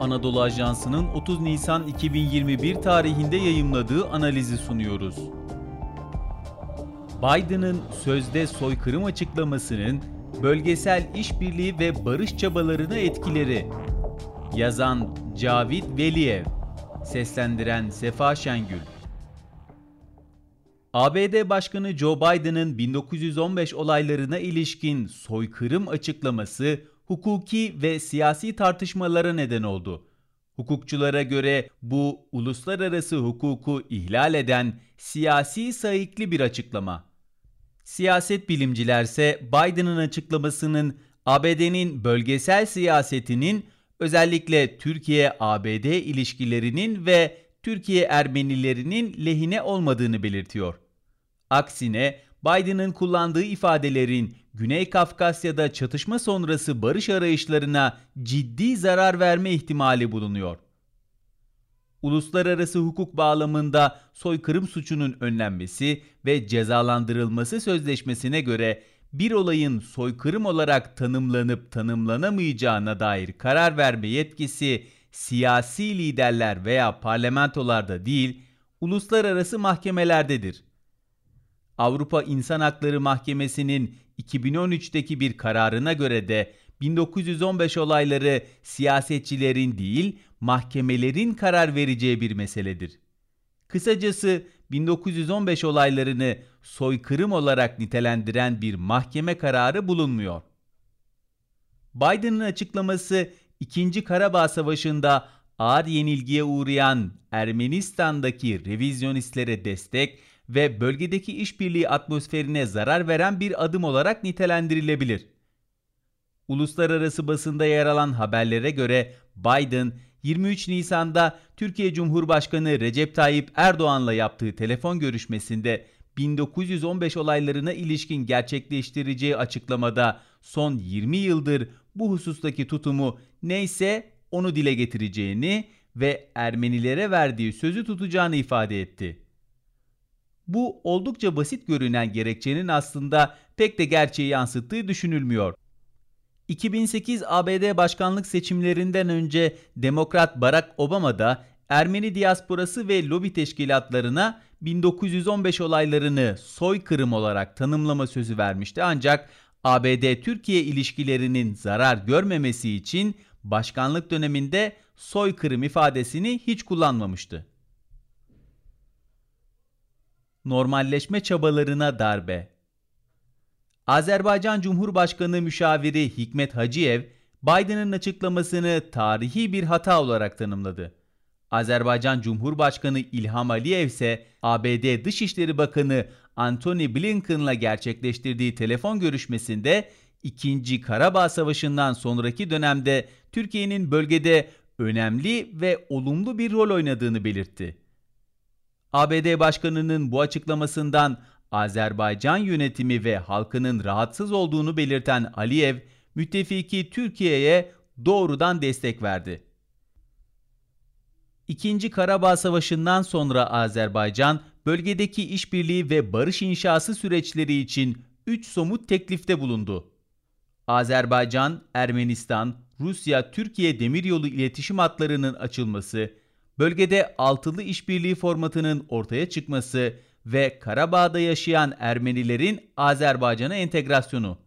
Anadolu Ajansı'nın 30 Nisan 2021 tarihinde yayımladığı analizi sunuyoruz. Biden'ın sözde soykırım açıklamasının bölgesel işbirliği ve barış çabalarına etkileri. Yazan Cavit Veliyev, seslendiren Sefa Şengül. ABD Başkanı Joe Biden'ın 1915 olaylarına ilişkin soykırım açıklaması hukuki ve siyasi tartışmalara neden oldu. Hukukçulara göre bu uluslararası hukuku ihlal eden siyasi sayıklı bir açıklama. Siyaset bilimcilerse Biden'ın açıklamasının ABD'nin bölgesel siyasetinin özellikle Türkiye-ABD ilişkilerinin ve Türkiye Ermenilerinin lehine olmadığını belirtiyor. Aksine Biden'ın kullandığı ifadelerin Güney Kafkasya'da çatışma sonrası barış arayışlarına ciddi zarar verme ihtimali bulunuyor. Uluslararası hukuk bağlamında soykırım suçunun önlenmesi ve cezalandırılması sözleşmesine göre bir olayın soykırım olarak tanımlanıp tanımlanamayacağına dair karar verme yetkisi siyasi liderler veya parlamentolarda değil, uluslararası mahkemelerdedir. Avrupa İnsan Hakları Mahkemesi'nin 2013'teki bir kararına göre de 1915 olayları siyasetçilerin değil, mahkemelerin karar vereceği bir meseledir. Kısacası 1915 olaylarını soykırım olarak nitelendiren bir mahkeme kararı bulunmuyor. Biden'ın açıklaması 2. Karabağ Savaşı'nda ağır yenilgiye uğrayan Ermenistan'daki revizyonistlere destek ve bölgedeki işbirliği atmosferine zarar veren bir adım olarak nitelendirilebilir. Uluslararası basında yer alan haberlere göre Biden 23 Nisan'da Türkiye Cumhurbaşkanı Recep Tayyip Erdoğan'la yaptığı telefon görüşmesinde 1915 olaylarına ilişkin gerçekleştireceği açıklamada son 20 yıldır bu husustaki tutumu neyse onu dile getireceğini ve Ermenilere verdiği sözü tutacağını ifade etti. Bu oldukça basit görünen gerekçenin aslında pek de gerçeği yansıttığı düşünülmüyor. 2008 ABD başkanlık seçimlerinden önce Demokrat Barack Obama da Ermeni diasporası ve lobi teşkilatlarına 1915 olaylarını soykırım olarak tanımlama sözü vermişti ancak ABD-Türkiye ilişkilerinin zarar görmemesi için başkanlık döneminde soykırım ifadesini hiç kullanmamıştı normalleşme çabalarına darbe. Azerbaycan Cumhurbaşkanı müşaviri Hikmet Hacıyev, Biden'ın açıklamasını tarihi bir hata olarak tanımladı. Azerbaycan Cumhurbaşkanı İlham Aliyev ise ABD Dışişleri Bakanı Antony Blinken'la gerçekleştirdiği telefon görüşmesinde 2. Karabağ Savaşı'ndan sonraki dönemde Türkiye'nin bölgede önemli ve olumlu bir rol oynadığını belirtti. ABD Başkanı'nın bu açıklamasından Azerbaycan yönetimi ve halkının rahatsız olduğunu belirten Aliyev, müttefiki Türkiye'ye doğrudan destek verdi. İkinci Karabağ Savaşı'ndan sonra Azerbaycan, bölgedeki işbirliği ve barış inşası süreçleri için 3 somut teklifte bulundu. Azerbaycan, Ermenistan, Rusya, Türkiye demiryolu iletişim hatlarının açılması, bölgede altılı işbirliği formatının ortaya çıkması ve Karabağ'da yaşayan Ermenilerin Azerbaycan'a entegrasyonu.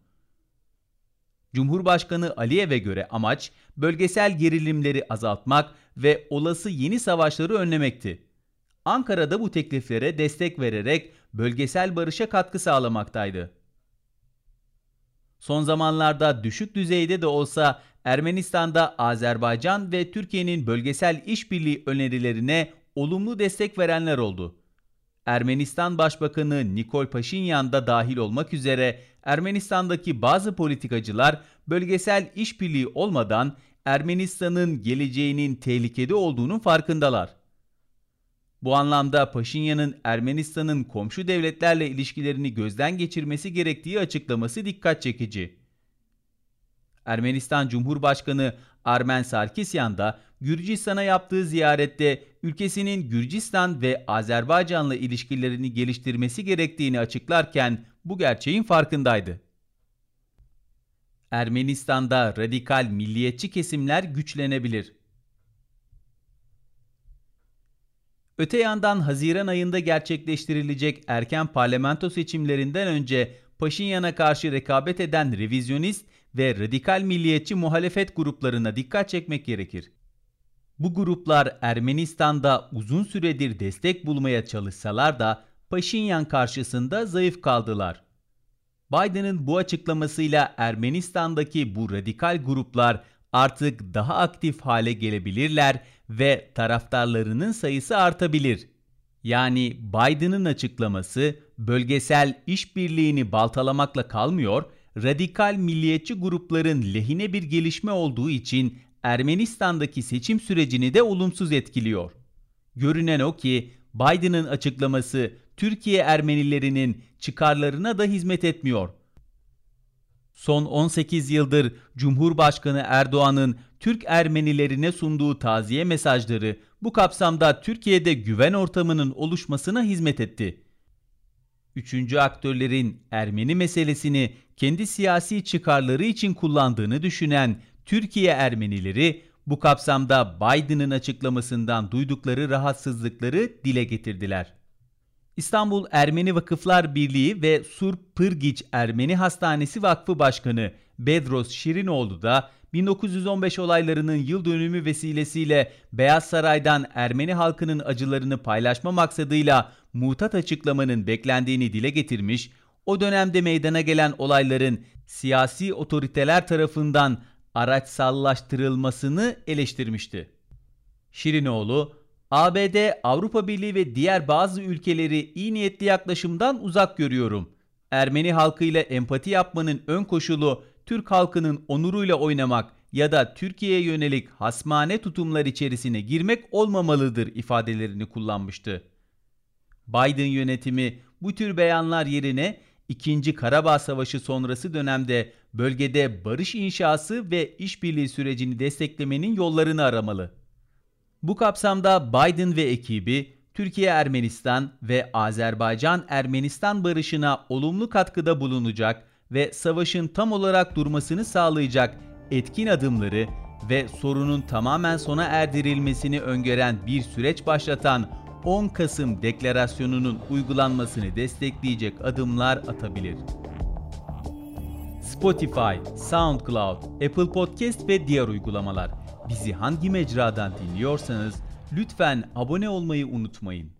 Cumhurbaşkanı Aliyev'e göre amaç bölgesel gerilimleri azaltmak ve olası yeni savaşları önlemekti. Ankara da bu tekliflere destek vererek bölgesel barışa katkı sağlamaktaydı. Son zamanlarda düşük düzeyde de olsa Ermenistan'da Azerbaycan ve Türkiye'nin bölgesel işbirliği önerilerine olumlu destek verenler oldu. Ermenistan Başbakanı Nikol Paşinyan da dahil olmak üzere Ermenistan'daki bazı politikacılar bölgesel işbirliği olmadan Ermenistan'ın geleceğinin tehlikede olduğunun farkındalar. Bu anlamda Paşinyan'ın Ermenistan'ın komşu devletlerle ilişkilerini gözden geçirmesi gerektiği açıklaması dikkat çekici. Ermenistan Cumhurbaşkanı Armen Sarkisyan da Gürcistan'a yaptığı ziyarette ülkesinin Gürcistan ve Azerbaycan'la ilişkilerini geliştirmesi gerektiğini açıklarken bu gerçeğin farkındaydı. Ermenistan'da radikal milliyetçi kesimler güçlenebilir. Öte yandan Haziran ayında gerçekleştirilecek erken parlamento seçimlerinden önce Paşinyan'a karşı rekabet eden revizyonist ve radikal milliyetçi muhalefet gruplarına dikkat çekmek gerekir. Bu gruplar Ermenistan'da uzun süredir destek bulmaya çalışsalar da Paşinyan karşısında zayıf kaldılar. Biden'ın bu açıklamasıyla Ermenistan'daki bu radikal gruplar artık daha aktif hale gelebilirler ve taraftarlarının sayısı artabilir. Yani Biden'ın açıklaması bölgesel işbirliğini baltalamakla kalmıyor, radikal milliyetçi grupların lehine bir gelişme olduğu için Ermenistan'daki seçim sürecini de olumsuz etkiliyor. Görünen o ki Biden'ın açıklaması Türkiye Ermenilerinin çıkarlarına da hizmet etmiyor. Son 18 yıldır Cumhurbaşkanı Erdoğan'ın Türk Ermenilerine sunduğu taziye mesajları bu kapsamda Türkiye'de güven ortamının oluşmasına hizmet etti. Üçüncü aktörlerin Ermeni meselesini kendi siyasi çıkarları için kullandığını düşünen Türkiye Ermenileri bu kapsamda Biden'ın açıklamasından duydukları rahatsızlıkları dile getirdiler. İstanbul Ermeni Vakıflar Birliği ve Sur Pırgiç Ermeni Hastanesi Vakfı Başkanı Bedros Şirinoğlu da 1915 olaylarının yıl dönümü vesilesiyle Beyaz Saray'dan Ermeni halkının acılarını paylaşma maksadıyla mutat açıklamanın beklendiğini dile getirmiş, o dönemde meydana gelen olayların siyasi otoriteler tarafından araçsallaştırılmasını eleştirmişti. Şirinoğlu, ABD, Avrupa Birliği ve diğer bazı ülkeleri iyi niyetli yaklaşımdan uzak görüyorum. Ermeni halkıyla empati yapmanın ön koşulu Türk halkının onuruyla oynamak ya da Türkiye'ye yönelik hasmane tutumlar içerisine girmek olmamalıdır ifadelerini kullanmıştı. Biden yönetimi bu tür beyanlar yerine 2. Karabağ Savaşı sonrası dönemde bölgede barış inşası ve işbirliği sürecini desteklemenin yollarını aramalı. Bu kapsamda Biden ve ekibi Türkiye-Ermenistan ve Azerbaycan-Ermenistan barışına olumlu katkıda bulunacak ve savaşın tam olarak durmasını sağlayacak etkin adımları ve sorunun tamamen sona erdirilmesini öngören bir süreç başlatan 10 Kasım Deklarasyonu'nun uygulanmasını destekleyecek adımlar atabilir. Spotify, SoundCloud, Apple Podcast ve diğer uygulamalar. Bizi hangi mecradan dinliyorsanız lütfen abone olmayı unutmayın.